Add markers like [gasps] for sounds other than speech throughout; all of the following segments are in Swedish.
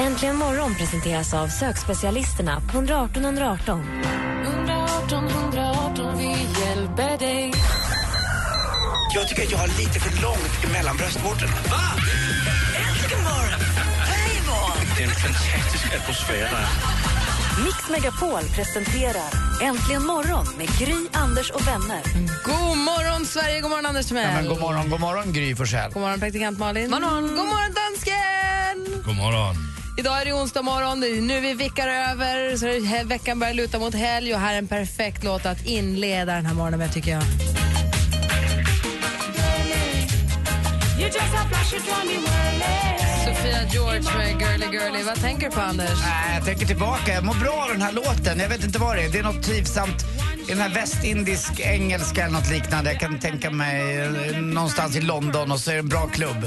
Äntligen morgon presenteras av sökspecialisterna på 118 118. 118 118, vi hjälper dig. Jag tycker att jag har lite för långt mellan bröstvårtorna. Va? Äntligen morgon! Det är en fantastisk atmosfär där. Mix Megapol presenterar Äntligen morgon med Gry, Anders och vänner. God morgon, Sverige! God morgon, Anders Timell. Ja, men god morgon, god morgon Gry Forssell. God morgon, praktikant Malin. God morgon, god morgon dansken! God morgon. Idag är det onsdag morgon, det är nu vi vickar över, så är veckan börjar luta mot helg och här är en perfekt låt att inleda den här morgonen med, tycker jag. Sofia George med Girly Girly. Vad tänker du på, Anders? Äh, jag tänker tillbaka, jag mår bra av den här låten. Jag vet inte vad det är. Det är något trivsamt i den här västindisk engelska eller något liknande. Jag kan tänka mig eh, någonstans i London och så är det en bra klubb.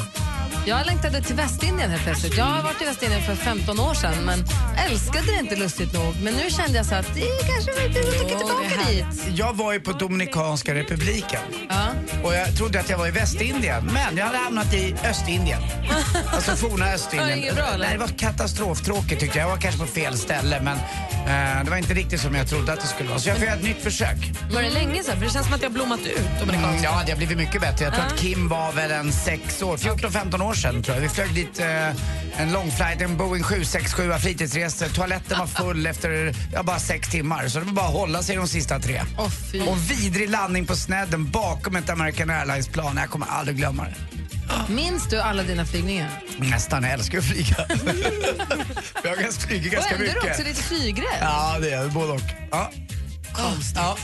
Jag längtade till Västindien helt plötsligt. Jag har varit i Västindien för 15 år sedan men älskade det inte lustigt nog. Men nu kände jag så att det kanske var lite roligt att åka tillbaka dit. Jag var ju på Dominikanska republiken Ja. och jag trodde att jag var i Västindien men jag hade hamnat i Östindien. [laughs] Alltså forna Östindien. inget bra? Nej, det var katastroftråkigt tyckte jag. Jag var kanske på fel ställe men eh, det var inte riktigt som jag trodde att det skulle vara. Så jag får göra ett nytt försök. Var det länge sedan? För det känns som att jag blommat ut. Mm, ja, det har blivit mycket bättre. Jag tror att Kim var väl en sex år, 14-15 år sedan tror jag. Vi flög dit eh, en långflight, en Boeing 767 fritidsresor. Toaletten var full efter ja, bara sex timmar. Så det var bara att hålla sig de sista tre. Fy. Och vidrig landning på snedden bakom ett American Airlines-plan. Jag kommer aldrig glömma det. Minns du alla dina flygningar? Nästan, jag älskar att flyga. [laughs] jag kan flyga Och ganska ändå är du mycket. också lite flygrädd. Ja, det är jag. Både och. Ja. Ja.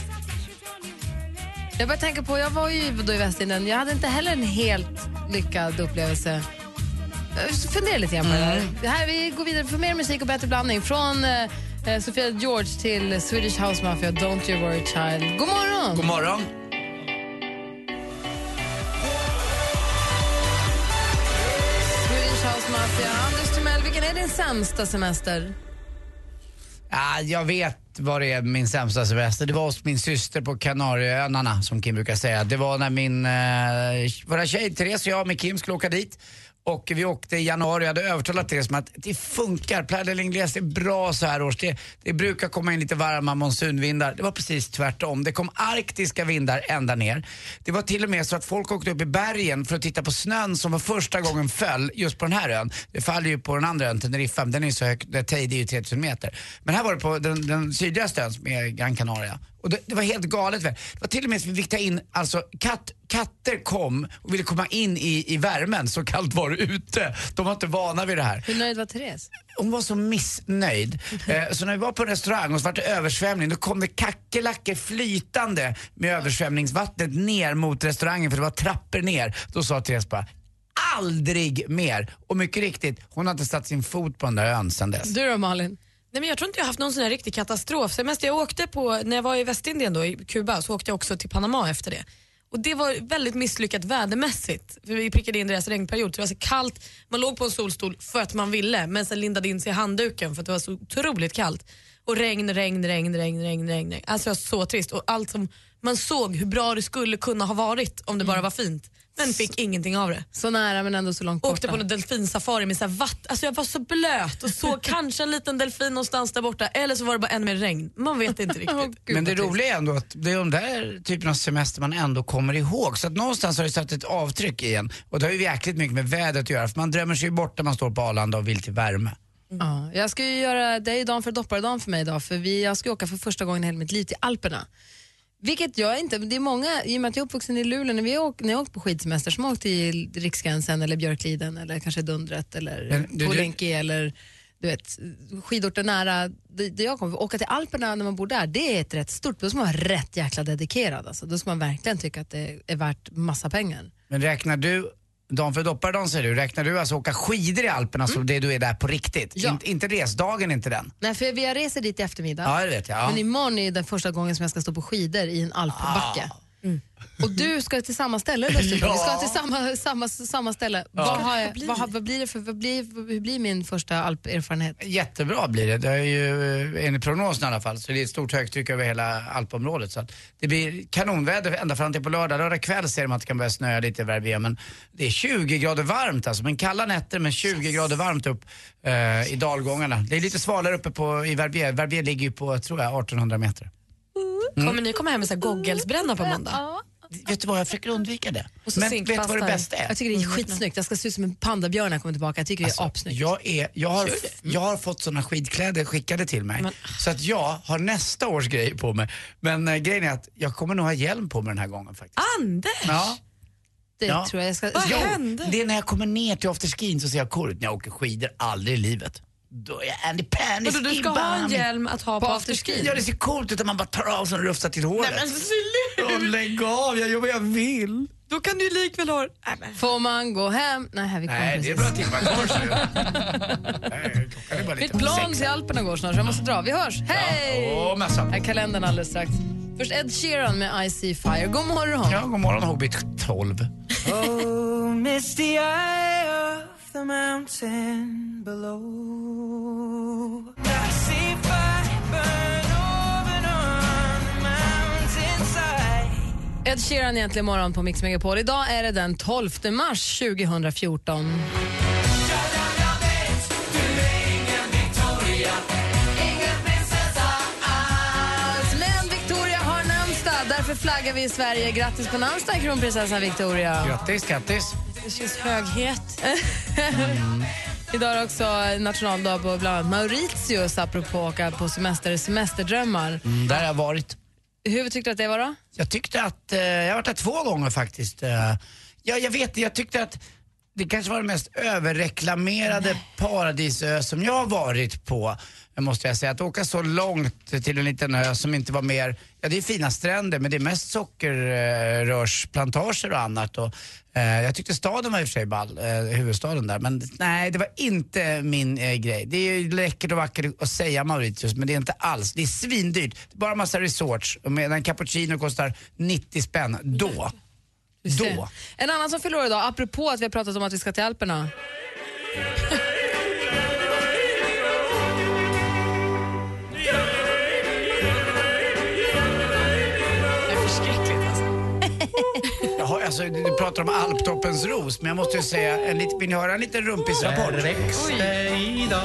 Jag bara tänker på, jag var ju då i Västindien. Jag hade inte heller en helt lyckad upplevelse. Jag funderar lite grann på här. det här. Vi går vidare för mer musik och bättre blandning. Från eh, Sofia George till Swedish House Mafia, Don't You Worry Child. God morgon! God morgon. Swedish House Mafia. Anders Timell, vilken är din sämsta semester? Ah, jag vet vad det är min sämsta semester. Det var hos min syster på Kanarieöarna som Kim brukar säga. Det var när min eh, våra tjej Therese och jag med Kim skulle åka dit. Och vi åkte i januari och hade övertalat Therese med att det funkar. Playa del är bra så här års. Det, det brukar komma in lite varma monsunvindar. Det var precis tvärtom. Det kom arktiska vindar ända ner. Det var till och med så att folk åkte upp i bergen för att titta på snön som för första gången föll just på den här ön. Det faller ju på den andra ön, Teneriffa, den är ju så hög, där Teide är ju 3000 meter. Men här var det på den, den sydligaste ön som är Gran Canaria. Och det, det var helt galet. väl. Det var till och med så att vi fick ta in, alltså katt, katter kom och ville komma in i, i värmen, så kallt var det ute. De var inte vana vid det här. Hur nöjd var Therese? Hon var så missnöjd. [laughs] Eh, så när vi var på en restaurang och så var det översvämning, då kom det kackerlackor flytande med översvämningsvattnet ner mot restaurangen för det var trappor ner. Då sa Therese bara, aldrig mer. Och mycket riktigt, hon har inte satt sin fot på den där ön sedan dess. Du då Malin? Nej, men jag tror inte jag har haft någon sån här riktig katastrof. Semester jag åkte på, när jag var i Västindien då, i Kuba, så åkte jag också till Panama efter det. Och Det var väldigt misslyckat vädermässigt. För vi prickade in deras regnperiod. Så det var så kallt, man låg på en solstol för att man ville men sen lindade in sig i handduken för att det var så otroligt kallt. Och regn, regn, regn, regn, regn, regn. regn. Alltså det var så trist. Och allt som, man såg hur bra det skulle kunna ha varit om det bara var fint. Men fick ingenting av det. Så nära men ändå så långt borta. Åkte på en delfinsafari med så här vatt, alltså jag var så blöt och såg [laughs] kanske en liten delfin någonstans där borta eller så var det bara ännu mer regn. Man vet inte [laughs] riktigt. Men det roliga är ändå att det är de där typen av semester man ändå kommer ihåg. Så att någonstans har det satt ett avtryck i en. Och det har ju jäkligt mycket med vädret att göra för man drömmer sig ju bort när man står på Arlanda och vill till värme. Ja, jag ska ju göra, det är ju dagen för dopparedagen för mig idag för vi, jag ska åka för första gången i hela mitt liv till Alperna. Vilket jag inte, det är många, i och med att jag är uppvuxen i Luleå, när, vi åk, när jag åkt på skidsemester som åkt till Riksgränsen eller Björkliden eller kanske Dundret eller Puolinki eller du vet, skidorter nära där jag kommer. Åka till Alperna när man bor där, det är ett rätt stort, då ska man vara rätt jäkla dedikerad. Alltså. Då ska man verkligen tycka att det är värt massa pengar. Men räknar du dagen för dopparedagen säger du, räknar du alltså åka skidor i Alperna så det du är där på riktigt? Ja. Inte, inte resdagen, inte den? Nej, för vi har reser dit i eftermiddag. Ja, det vet jag. Ja. Men imorgon är den första gången som jag ska stå på skidor i en alpbacke. Mm. Och du ska till samma ställe dessutom. Ja. Vi ska till samma, samma, samma ställe. Vad, har jag, vad, har- vad blir det för, vad blir, hur blir min första alperfarenhet? Jättebra blir det. Det är ju eh, enligt prognosen i alla fall så det är ett stort högtryck över hela alpområdet. Så att det blir kanonväder ända fram till på lördag. Lördag kväll ser man att det kan börja snöa lite i Verbier men det är 20 grader varmt alltså. Men kalla nätter men 20 grader varmt upp eh, i dalgångarna. Det är lite svalare uppe på, i Verbier. Verbier ligger ju på, tror jag, 1800 meter. Kommer ni komma hem med så här goggelsbränna på måndag? Vet du vad, jag försöker undvika det. Men vet du vad det bästa är? Jag tycker det är skitsnyggt. Jag ska se ut som en pandabjörn när jag kommer tillbaka. Jag tycker det är apsnyggt. Jag, är, jag, har, jag har fått såna skidkläder skickade till mig. Så att jag har nästa års grej på mig. Men äh, grejen är att jag kommer nog ha hjälm på mig den här gången faktiskt. Anders! Ja. Det Ja. tror jag jag ska... Vad Jo, hände? det är när jag kommer ner till afterskin så ser jag. När jag åker skidor, aldrig i livet. Då är jag Andy Pandy du ska ha en hjälm att ha på, På afterskin? Ja, det ser coolt ut när man bara tar av sig och rufsar till håret. Nej, men sluta! Åh, lägg av, jag gör vad jag vill. Då kan du ju likväl ha... Nej. Får man gå hem? Nej, här vi kom Nej, det är bra Klockan är bara Mitt plan till Alperna går snart så jag måste dra. Vi hörs. Hej! Åh, mässan. Här är kalendern alldeles strax. Först Ed Sheeran med I See Fire. God morgon. Ja, god morgon Hobbit 12. Oh, misty eye of the mountain below. I see fire burn over on the mountainside. Ed Sheeran egentligen morgon på Mix Megapol. Idag är det den 12 mars 2014. Men Victoria har namnsdag, därför flaggar vi i Sverige. Grattis på namnsdagen kronprinsessa Victoria. Grattis, grattis. Det känns höghet. [laughs] Idag är det också nationaldag på bland annat Mauritius apropå åka på semester, semesterdrömmar. Mm, där har jag varit. Hur tyckte du att det var då? Jag tyckte att, eh, jag har varit där två gånger faktiskt. Eh, ja, jag vet, jag tyckte att det kanske var den mest överreklamerade paradisö som jag har varit på. Måste jag säga. Att åka så långt till en liten ö som inte var mer, ja det är fina stränder men det är mest sockerrörsplantager och annat. Och, eh, jag tyckte staden var i och för sig ball, eh, huvudstaden där. Men nej, det var inte min eh, grej. Det är ju läckert och vackert att säga Mauritius men det är inte alls. Det är svindyrt. Det är bara massa resorts och medan cappuccino kostar 90 spänn, då. Då. En annan som fyller år idag, apropå att vi har pratat om att vi ska till Alperna. [laughs] Jaha, alltså, du pratar om alptoppens ros, men jag måste ju säga, en lit, vill ni höra en liten rumpisrapport?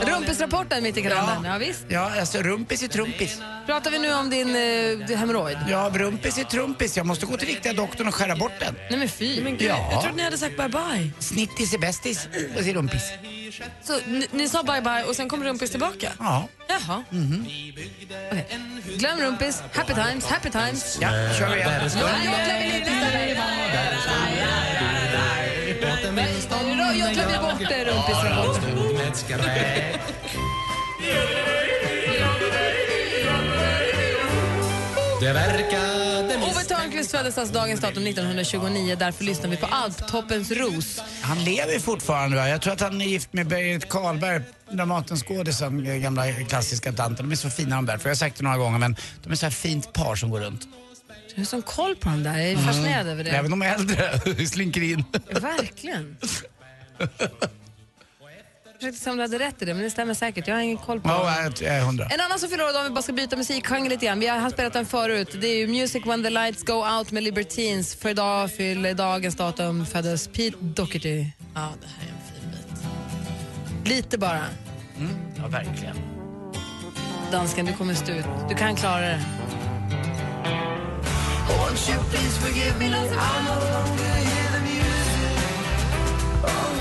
Rumpisrapporten mitt i kalendern. Ja. visst. Ja, alltså rumpis är trumpis. Pratar vi nu om din uh, hemorrojd? Ja, rumpis är trumpis. Jag måste gå till riktiga doktorn och skära bort den. Nej men fy. Men gud, Ja. Jag trodde ni hade sagt bye bye. Snittis är bästis och är rumpis. Så ni, ni sa bye bye och sen kom rumpis tillbaka? Ja. Jaha. Okej. Glöm rumpis, happy times, happy times. Ja, kör vi igen. Ja, jag glömmer lite. Jag glömmer bort eh, rumpisrapporten. Ove Thörnqvist föddes dagens datum 1929. Därför lyssnar vi på Alptoppens ros. Han lever fortfarande va? Jag tror att han är gift med Berit Karlberg, Dramatenskådisen, eh, gamla klassiska tanten. De är så fina de där, för jag har sagt det några gånger men de är så här fint par som går runt. Du har sån koll på dem där. Jag är fascinerad över det. Även de äldre [laughs] slinker in. Verkligen. [laughs] Jag försökte se om du hade rätt i det, men det stämmer säkert. Jag har ingen koll på Ja, jag är hundra. En annan som fyller år om vi bara ska byta musikgenre lite grann. Vi har spelat den förut. Det är ju Music When the Lights Go Out med Libertines. För idag fyller dagens datum föddes Pete Doherty. Ja, det här är en fin bit. Lite bara. Ja, verkligen. Dansken, du kommer stå ut. Du kan klara det.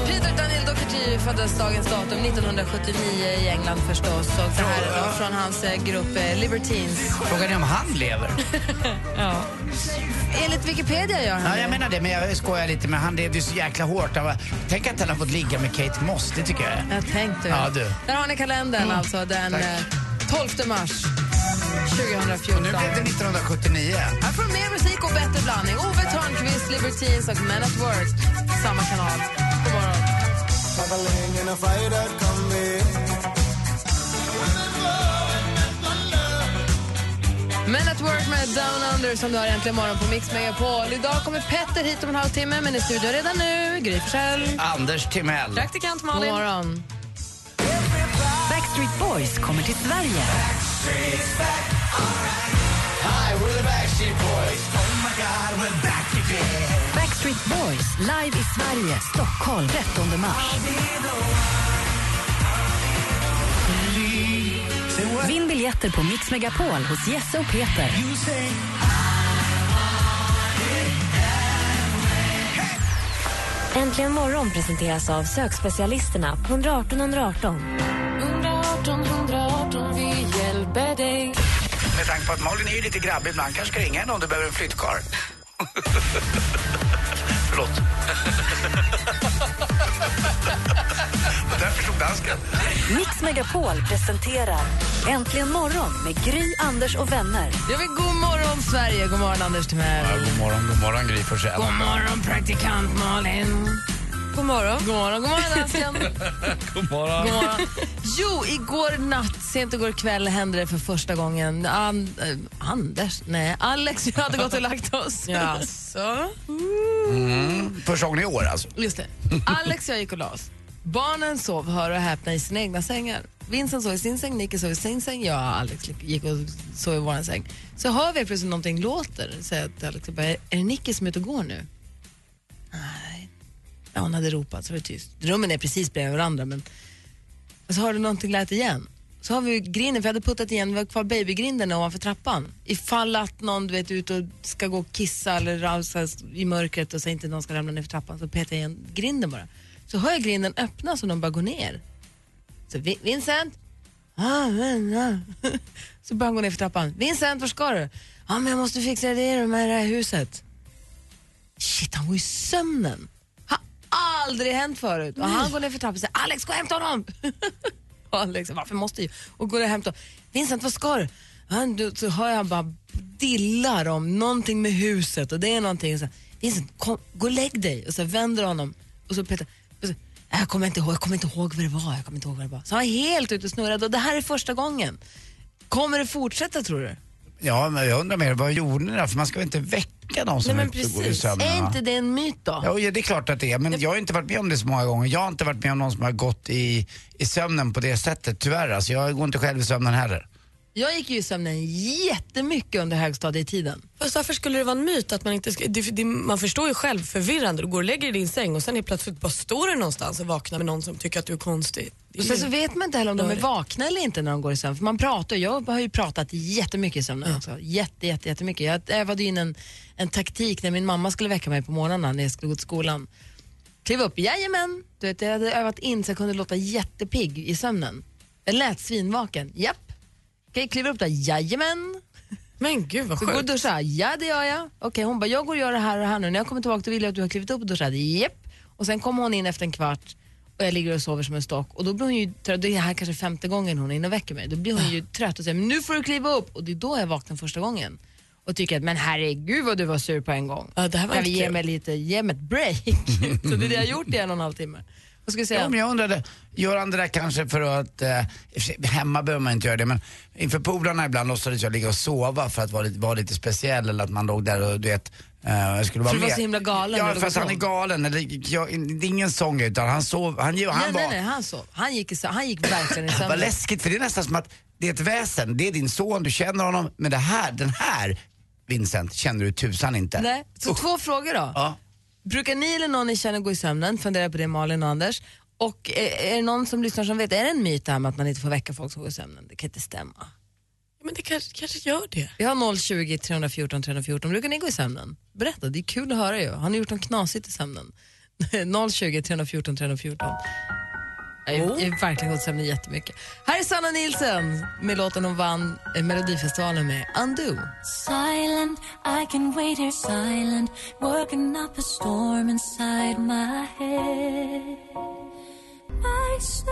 Peter Doherty föddes dagens datum 1979 i England förstås. Och det här är från hans eh, grupp eh, Libertines. Frågan är om han lever. [laughs] Enligt Wikipedia gör han Ja, det. jag menar det, men jag skojar lite med han levde ju så jäkla hårt. Var- Tänk att han har fått ligga med Kate Moss, det tycker jag är. Jag tänkte Ja, du. Där har ni kalendern alltså, den Tack. eh, 12 mars. 2014. Nu blev det 1979. Här får du mer musik och bättre blandning. Ove Thörnqvist, Libertines och Men at Work. Samma kanal. God morgon. Men at Work med Down Under som du har äntligen morgon på Mix Megapol. Idag kommer Petter hit om en halvtimme, men i studion redan nu, Gry. Anders Timell. Praktikant God Malin. morgon. Backstreet Boys kommer till Sverige. Backstreet Boys live i Sverige, Stockholm 13 mars. Vinn biljetter på Mix Megapol hos Jesse och Peter. Äntligen morgon presenteras av sökspecialisterna på 118 118. 118 118, vi hjälper dig. Med tanke på att Malin är lite grabbig ibland kanske ska ringa henne om du behöver en flyttkarl. [laughs] Förlåt. [laughs] Där förstod dansken. Mix Megapol presenterar Äntligen morgon med Gry, Anders och vänner. Jag vill god morgon, Sverige. God morgon, Anders Timell. Ja, god morgon, god morgon Gry Forssell. God morgon, praktikant Malin. God morgon. God morgon, god morgon, dansken. [laughs] God morgon. God morgon. Jo, igår natt, sent igår kväll, hände det för första gången. An, eh, Anders? Nej, Alex jag hade gått och lagt oss. Jaså? Mm, Mm. första gången i år alltså. Just det. Alex och jag gick och la oss. Barnen sov, hör och häpna, i sina egna sängar. Vincent sov i sin säng, Nicky sov i sin säng, jag och Alex gick och sov i vår säng. Så hör vi plötsligt någonting låter. Säger jag till Alex, bara, är det Nicky som är ute och går nu? Nej. Ja, hon hade ropat så var det tyst. Rummen är precis bredvid varandra men och så hörde någonting lät igen. Så har vi grinden, för jag hade puttat igen, vi har kvar babygrinden ovanför trappan. Ifall att någon du vet, är ute och ska gå och kissa eller rausa i mörkret och så inte någon ska ramla ner för trappan så petar jag igen grinden bara. Så hör jag grinden öppnas och de bara går ner. Så "Vi- Vincent? Ah, men, ah. [laughs] Så börjar han gå ner för trappan. Vincent, var ska du? Ja, men jag måste fixa det med det här huset. Shit, han var i sömnen. Har aldrig hänt förut. Och han går ner för trappan och säger Alex, gå och hämta honom. [laughs] Alex, liksom. varför måste jag? Och går och hämtar Vincent, vad ska du? Han, så hör jag bara dillar om någonting med huset och det är någonting. Så, Vincent, kom, gå och lägg dig. Och så vänder honom och så Peter, och så, jag kommer inte ihåg, jag kommer inte ihåg vad det var. Jag kommer inte ihåg vad det var. Så han är helt ute och snurrad och det här är första gången. Kommer det fortsätta tror du? Ja, men jag undrar mer, vad gjorde ni där? För man ska väl inte väcka någon som Nej, är men går i precis. sömnen? Är inte det en myt då? Ja, det är klart att det är. Men jag har inte varit med om det så många gånger. Jag har inte varit med om någon som har gått i, i sömnen på det sättet, tyvärr. Alltså, jag går inte själv i sömnen heller. Jag gick ju i sömnen jättemycket under högstadietiden. Fast varför skulle det vara en myt att man inte ska, det, det, Man förstår ju själv förvirrande. Du går och lägger dig i din säng och sen är plötsligt bara står du någonstans och vaknar med någon som tycker att du är konstig. Och sen så vet man inte heller om de är vakna eller inte när de går i sömn. För man pratar, jag har ju pratat jättemycket i sömnen också. Jätte, jätte, jättemycket. Jag övade in en, en taktik när min mamma skulle väcka mig på morgnarna när jag skulle gå till skolan. Kliv upp, jajamän. Du vet, jag hade övat in så jag kunde låta jättepigg i sömnen. Jag lät svinvaken, japp. Okej, kliver upp där, jajamän. Men gud vad Så går och sjukt. duschar, ja det gör jag. Okej, hon bara, jag går och gör det här och det här nu. När jag kommer tillbaka då vill jag att du har klivit upp och duschat. Japp. Och sen kommer hon in efter en kvart och jag ligger och sover som en stock. Och då blir hon ju trött, det är här kanske femte gången hon är inne och väcker mig. Då blir hon ju trött och säger, nu får du kliva upp. Och det är då jag vaknar första gången. Och tycker att, men herregud vad du var sur på en gång. Ja, det här var kan vi ge mig lite, ge mig ett break. [laughs] så det är det jag har gjort i en och en halv timme. Vad ska jag säga? Ja, men jag undrade, gör han det där kanske för att, eh, hemma behöver man inte göra det, men inför polarna ibland låtsades jag ligga och sova för att vara lite, vara lite speciell eller att man låg där och du vet, jag skulle vara För du var med. så himla galen Ja, för att han är galen. Eller, jag, det är ingen sång utan han sov, han, han nej, var... nej, nej, han sov. Han gick, han gick verkligen i [laughs] Vad sömnen. läskigt, för det är nästan som att det är ett väsen. Det är din son, du känner honom. Men det här, den här Vincent känner du tusan inte. Nej. Så två frågor då. Ja. Brukar ni eller någon ni känner gå i sömnen? Fundera på det Malin och Anders. Och är, är det någon som lyssnar som vet, är det en myt det här med att man inte får väcka folk som går i sömnen? Det kan inte stämma. Men det kanske, kanske gör det. Vi har 020 314 314. Brukar ni gå i sömnen? Berätta, det är kul att höra ju. Har ni gjort något knasigt i sömnen? 020 314 314. Jag har har verkligen gått sömnen jättemycket. Här är Sanna Nielsen med låten hon vann eh, Melodifestivalen med, Undo. Silent, I can wait here silent, working up a storm inside my head. I said,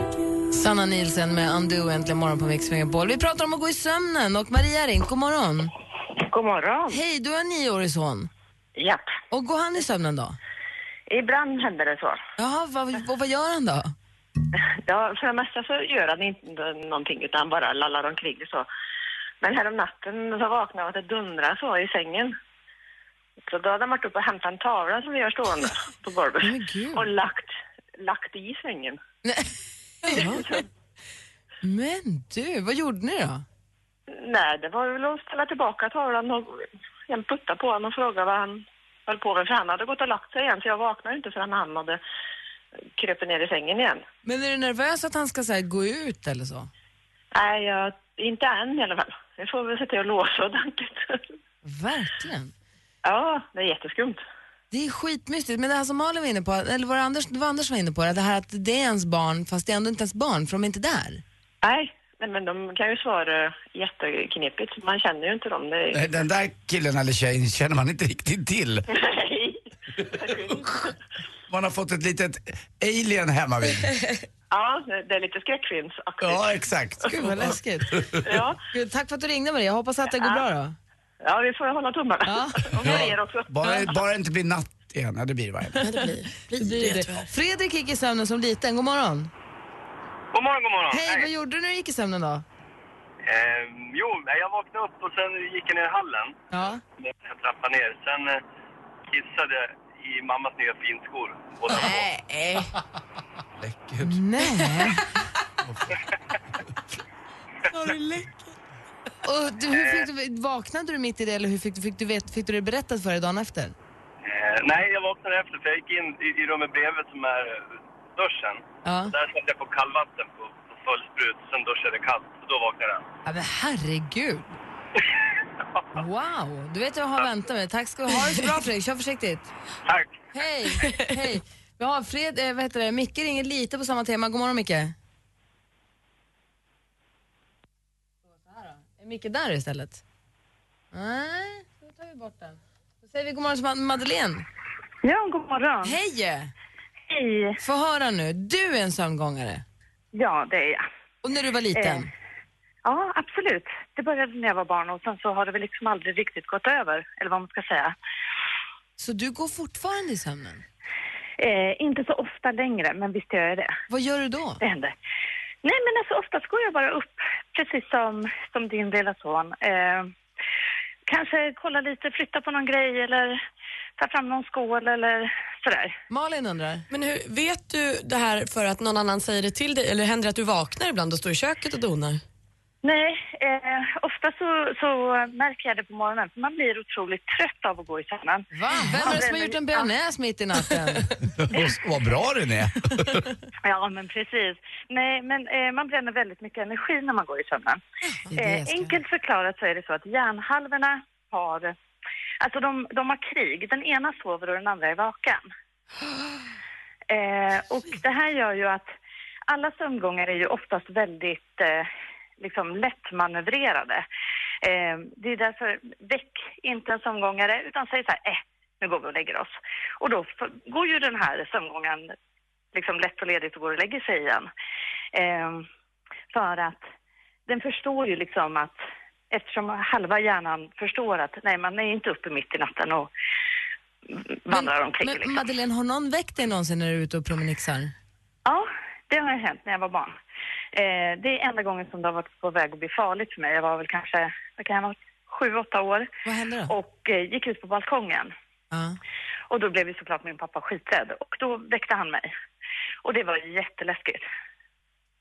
undo. Sanna Nielsen med Undo äntligen morgon på Mix Megapol. Vi pratar om att gå i sömnen och Maria ring. God morgon. God morgon. Hej, du har en nioårig son. Japp. Och går han i sömnen då? Ibland händer det så. Jaha, vad, och vad gör han då? Ja, för det mesta så gör han inte någonting utan bara lallar omkring så. Men här om natten så vaknade jag av att det dundrade så i sängen. Så då hade han varit uppe och hämtat en tavla som vi har stående på golvet och lagt, lagt i sängen. Men du, vad gjorde ni då? Nej, det var väl att ställa tillbaka tavlan och igen putta på honom och fråga vad han höll på med. För han hade gått och lagt sig igen så jag vaknade inte förrän han hade krupit ner i sängen igen. Men är du nervös att han ska så här, gå ut eller så? Nej, jag, inte än i alla fall. Vi får väl till att låsa ordentligt. Verkligen. Ja, det är jätteskumt. Det är skitmystigt. Men det här som Malin var inne på, eller var det Anders, det var Anders som var inne på det, det här att det är ens barn fast det är ändå inte ens barn för de är inte där. Nej, nej men de kan ju svara jätteknepigt. Man känner ju inte dem. Det är... Nej, Den där killen eller tjejen känner man inte riktigt till. [laughs] Nej. Man har fått ett litet alien hemma vid. [laughs] Ja, det är lite skräckfilmsaktigt. Ja, exakt. Gud vad läskigt. Ja. Gud, tack för att du ringde Maria, jag hoppas att det går bra då. Ja, vi får hålla tummarna. Ja. [laughs] Och er också. Bara, bara det inte blir natt igen. Ja, det blir det varje Ja, det blir, Det blir det. Fredrik gick i sömnen som liten, god morgon. God morgon, god morgon. Hej, vad gjorde du när du gick i sömnen då? Eh, jo, jag vaknade upp och sen gick jag ner i hallen. Ja. Jag trappade ner. Sen eh, kissade jag i mammas nya finskor. två. Nej. [laughs] Läckert. Nej. [laughs] Och du, hur fick du, vaknade du mitt i det eller hur fick du, fick du, vet, fick du det berättat för dig dagen efter? Eh, nej, jag vaknade efter för jag gick in i, i rummet bredvid som är eh, duschen. Ja. Där satte jag på kallvatten på, på full sprut. Sen duschade jag kallt. Och då vaknade jag. Ja, men herregud. [laughs] Wow, du vet jag har väntat mig. Tack ska du ha. Ha det så bra Fredrik, kör försiktigt. Tack. Hej, hej. Vi har Fred, eh, vad heter det, Micke ringer lite på samma tema. God morgon Micke. Är Micke där istället? Nej, då tar vi bort den. Då säger vi god morgon till Mad- Madeleine. Ja, god morgon. Hej! Hej. Få höra nu, du är en sömngångare. Ja, det är jag. Och när du var liten? Eh, Ja, absolut. Det började när jag var barn och sen så har det väl liksom aldrig riktigt gått över, eller vad man ska säga. Så du går fortfarande i sömnen? Eh, inte så ofta längre, men visst gör jag det. Vad gör du då? Det händer. Nej, men alltså oftast går jag bara upp, precis som, som din lilla son. Eh, kanske kolla lite, flytta på någon grej eller ta fram någon skål eller sådär. Malin undrar? Men hur, vet du det här för att någon annan säger det till dig eller händer det att du vaknar ibland och står i köket och donar? Nej, eh, ofta så, så märker jag det på morgonen, för man blir otroligt trött av att gå i sömnen. Va? Vem är det som har gjort en bearnaise mitt i natten? [laughs] Vad bra den är. [laughs] Ja, men precis. Nej, men eh, man bränner väldigt mycket energi när man går i sömnen. Eh, enkelt förklarat så är det så att hjärnhalvorna har, alltså de, de har krig. Den ena sover och den andra är vaken. [gasps] Eh, och det här gör ju att alla sömngångar är ju oftast väldigt eh, liksom lättmanövrerade. Eh, det är därför, väck inte en sömngångare utan säg så här, eh, nu går vi och lägger oss. Och då går ju den här sömngångaren liksom lätt och ledigt och går och lägger sig igen. Eh, för att den förstår ju liksom att eftersom halva hjärnan förstår att nej, man är inte uppe mitt i natten och vandrar omkring. Men liksom. Madeleine, har någon väckt dig någonsin när du är ute och promenixar? Ja, det har hänt när jag var barn. Eh, det är enda gången som det har varit på väg att bli farligt för mig. Jag var väl kanske, vad kan jag varit, sju, åtta år. Vad hände då? Och eh, gick ut på balkongen. Ja. Och då blev ju såklart min pappa skiträdd. Och då väckte han mig. Och det var jätteläskigt.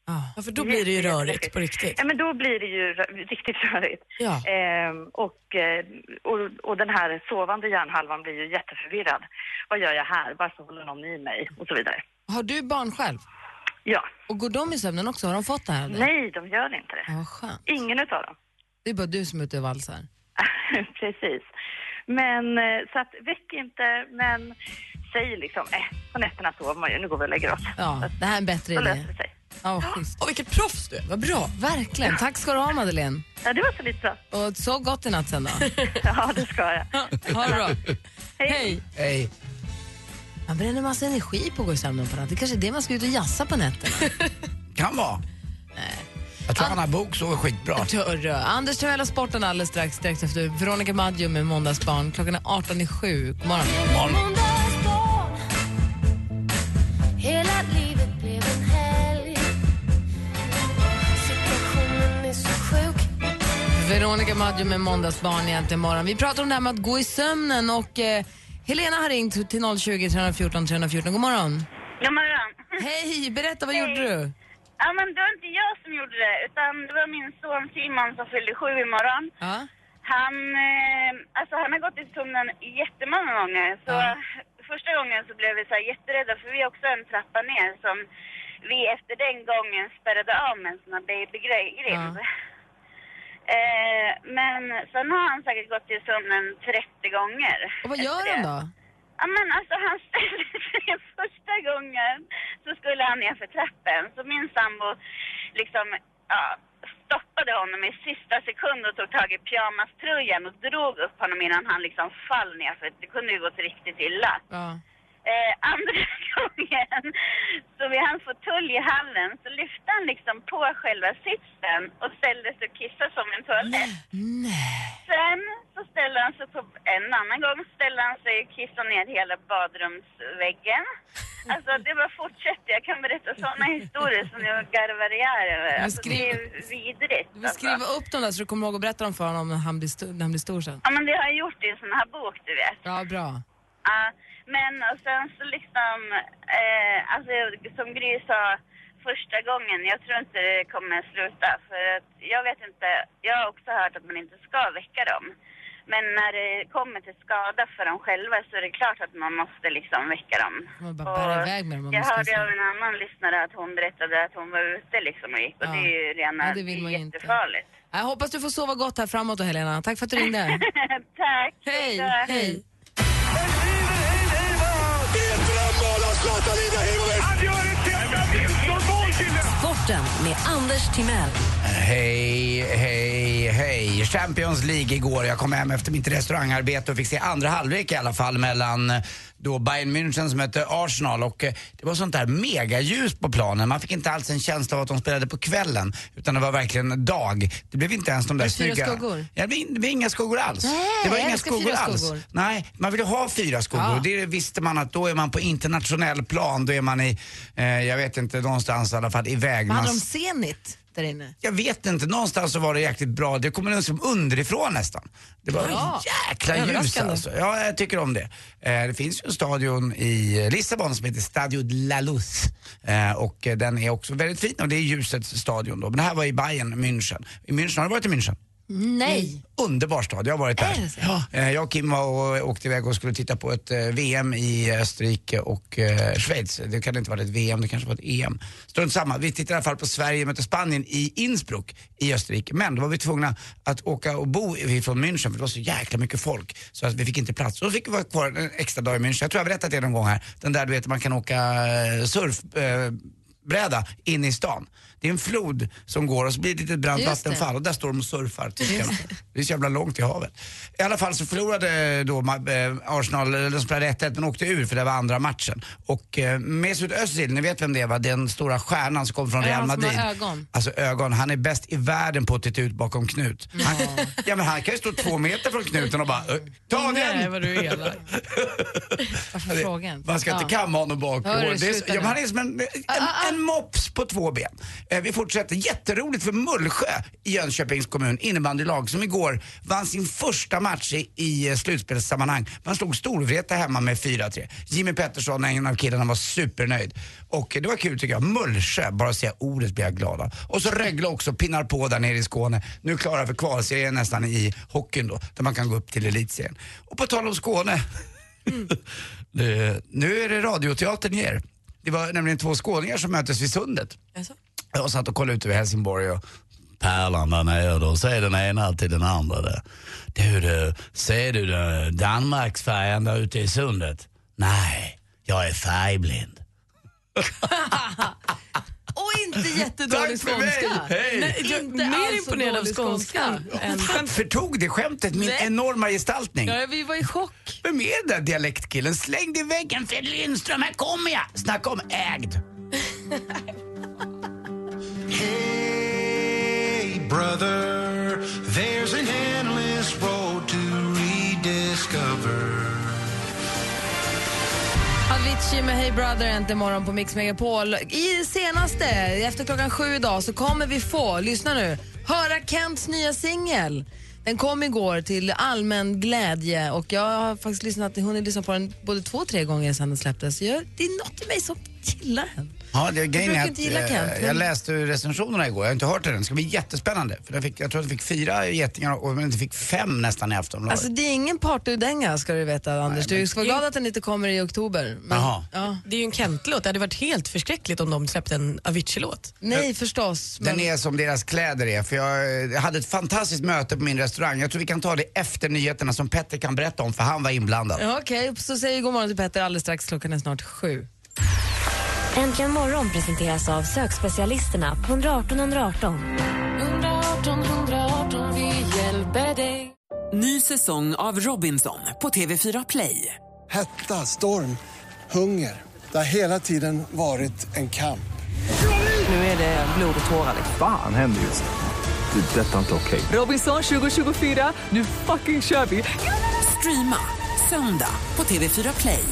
Ja, för då blir det ju rörigt på riktigt. Ja, men då blir det ju riktigt [laughs] rörigt. Ja. Ehm, och, eh, och, och den här sovande hjärnhalvan blir ju jätteförvirrad. Vad gör jag här? Varför håller någon i mig? Och så vidare. Har du barn själv? Ja. Och går de i sömnen också? Har de fått det här? av dig? Nej, de gör inte det. Ja, skönt. Ingen utav dem. Det är bara du som är ute och valsar. [laughs] Precis. Men eh, så att väck inte, men säg liksom, eh, på nätterna sover man ju, nu går vi och lägger oss. Ja, det här är en bättre idé. löser det sig. Ja, schysst. Och vilket proffs du är, vad bra. Verkligen. Tack ska du ha Madeleine. Ja, det var så lite så. Och så gott i natt sen då. [laughs] Ja, det ska jag. Ha det bra. Hej. Hej. Man bränner massa energi på att gå i sömnen på natten. Det kanske är det man ska ut och jassa på nätterna. [laughs] Kan vara. Jag tror Anna Bok såg skitbra. Törre. Anders Timell har sporten alldeles strax, strax efter Veronica Maggio med Måndagsbarn. Klockan är 18 i sju. God morgon. Måndagsbarn. Veronica Maggio med Måndagsbarn egentligen imorgon. Vi pratar om det här med att gå i sömnen och eh, Helena har ringt till 020 314 314. God morgon. God morgon. Hej, berätta vad gjorde du? Ja, men det var inte jag som gjorde det, utan det var min son Simon som fyllde sju imorgon. Ja. Han, eh, alltså han har gått i sömnen jättemånga gånger. Så första gången så blev vi så här jätterädda för vi har också en trappa ner som vi efter den gången spärrade av med en sån här babygrind. Eh, men sen har han säkert gått i sömnen 30 gånger. Och vad gör han då? Ja men alltså han ställde [laughs] sig första gången så skulle han ner för trappen. Så min sambo liksom ja, stoppade honom i sista sekund och tog tag i pyjamaströjan och drog upp honom innan han liksom fall ner för det kunde ju gått riktigt illa. Ja. Eh, [laughs] andra gången, så vid hans fåtölj i hallen, så lyfte han liksom på själva sitsen och ställde sig och kissade som en toalett. Sen så ställde han sig på, en annan gång ställde han sig och kissade ner hela badrumsväggen. Alltså det bara fortsätter, jag kan berätta sådana historier som jag garvar ihjäl över. Alltså det är vidrigt. Du vill skriva upp dem där så du kommer ihåg att berätta dem för honom när han blir, sto- när han blir stor sen. Ja men det har jag gjort i en sån här bok du vet. Ja, bra. Men och sen så liksom, eh, alltså som Gry sa första gången, jag tror inte det kommer sluta för att jag vet inte, jag har också hört att man inte ska väcka dem. Men när det kommer till skada för dem själva så är det klart att man måste liksom väcka dem. Man bara bära iväg med dem jag hörde av en annan lyssnare att hon berättade att hon var ute liksom och gick och Ja. det är ju rena, Ja, det vill man ju inte. jättefarligt. Jag hoppas du får sova gott här framåt då, Helena. Tack för att du ringde. [laughs] Tack! Hej! Hej! Sporten med Anders Timell. Hej, hej, hej. Champions League igår. Jag kom hem efter mitt restaurangarbete och fick se andra halvlek i alla fall mellan eh, då Bayern München som mötte Arsenal och eh, det var sånt där megaljus på planen. Man fick inte alls en känsla av att de spelade på kvällen utan det var verkligen dag. Det blev inte ens de där snygga... skuggor? Ja, det, blev, inga skuggor alls. Nej, det var inga skuggor alls. skuggor. Nej, man ville ha fyra skuggor. Ja. Det visste man att då är man på internationell plan. Då är man i, eh, jag vet inte, någonstans i alla fall iväg. Vad hade Man de Zenit där inne? jag vet inte, någonstans så var det jäkligt bra. Det kommer liksom underifrån nästan. Det var Ja. jäkla ljus alltså. Ja, jag tycker om det. Eh, det finns ju en stadion i Lissabon som heter Stadio de la Luz. Eh, och eh, den är också väldigt fin och det är ljusets stadion då. Men det här var i Bayern, München. I München, har du varit i München? Nej. Underbar stad, jag har varit Är där. Ja, eh, jag och Kim var och åkte iväg och skulle titta på ett eh, VM i Österrike och eh, Schweiz. Det kan inte vara ett VM, det kanske var ett EM. Strunt samma, vi tittade i alla fall på Sverige möter Spanien i Innsbruck i Österrike. Men då var vi tvungna att åka och bo ifrån München för det var så jäkla mycket folk så att vi fick inte plats. Så då fick vi vara kvar en extra dag i München. Jag tror jag har berättat det någon gång här. Den där du vet man kan åka surf eh, bräda inne i stan. Det är en flod som går och så blir det ett litet brant Just det. vattenfall och där står de och surfar. Det är så jävla långt i havet. I alla fall så förlorade då eh, Arsenal, eller de spelade 1-1 men åkte ur för det var andra matchen. Och eh, Mesut Özil, ni vet vem det är va? Den stora stjärnan som kom från Real han Madrid. ögon. Alltså ögon, han är bäst i världen på att titta ut bakom Knut. Han, ja men han kan ju stå två meter från knuten och bara "Ö, Ta Nej, den! vad du är elak. [laughs] Varför frågan? Man ska inte kamma honom bakåt. Så- ja, han är som en, en, en mops på två ben. Eh, vi fortsätter. Jätteroligt för Mullsjö i Jönköpings kommun, innebandylag, som igår vann sin första match i, i eh, slutspelssammanhang. Man slog Storvreta hemma med 4-3. Jimmy Pettersson, en av killarna, var supernöjd. Och eh, det var kul tycker jag. Mullsjö, bara att säga ordet blir jag glad av. Och så Rögle också pinnar på där nere i Skåne. Nu klara för kvalserien nästan i hockeyn då, där man kan gå upp till elitserien. Och på tal om Skåne. [laughs] Det- nu är det Radioteatern ger. Det var nämligen två skåningar som möttes vid sundet. Jaså? Jag satt och kollade ut över Helsingborg och Pärlan där nere då, säger den ena till den andra där. Du, du, ser du den Danmarksfärjan där ute i sundet? Nej, jag är färgblind. [laughs] Och inte [laughs] jättedålig Tack för mig. skånska. Hej. Nej, jag är Inte mer alls imponerad av dålig skånskan. än Fan, förtog det skämtet min Nej. enorma gestaltning? Ja, vi var i chock. Vem är den där dialektkillen? Släng dig i väggen Fred Lindström, här kommer jag! Snacka om ägd. brother. There's an Avicii med Hey Brother äntligen morgon på Mix Megapol. I senaste, efter klockan sju idag, så kommer vi få, lyssna nu, höra Kents nya singel. Den kom igår till allmän glädje och jag har faktiskt lyssnat, hunnit lyssna på den både två och tre gånger sedan den släpptes. Jag, det är något i mig som gillar den. Ja, det, Jag grejen är att, gilla eh, Kent, men- Jag läste recensionerna igår, jag har inte hört den. Det ska bli jättespännande. För den fick, jag tror att den fick fyra getingar och men den fick fem nästan i Aftonbladet. Alltså det är ingen partydänga ska du veta Anders. Du ska vara glad att den inte kommer i oktober. Men, Jaha. ja. Det är ju en Kent-låt. Det hade varit helt förskräckligt om de släppte en Avicii-låt. Nej förstås. Den är som deras kläder är. För jag, eh, hade ett fantastiskt möte på min restaurang. Jag tror vi kan ta det efter nyheterna som Petter kan berätta om för han var inblandad. Ja, Okej, så säger vi god morgon till Petter alldeles strax. Klockan är snart sju. Äntligen morgon presenteras av sökspecialisterna på 118 118. 118 118, vi hjälper dig. Ny säsong av Robinson på TV4 Play. Hetta, storm, hunger. Det har hela tiden varit en kamp. Nu är det blod och tårar. Fan händer just nu. Det. är Detta är inte okej. Robinson 2024, nu fucking kör vi! Streama söndag på TV4 Play.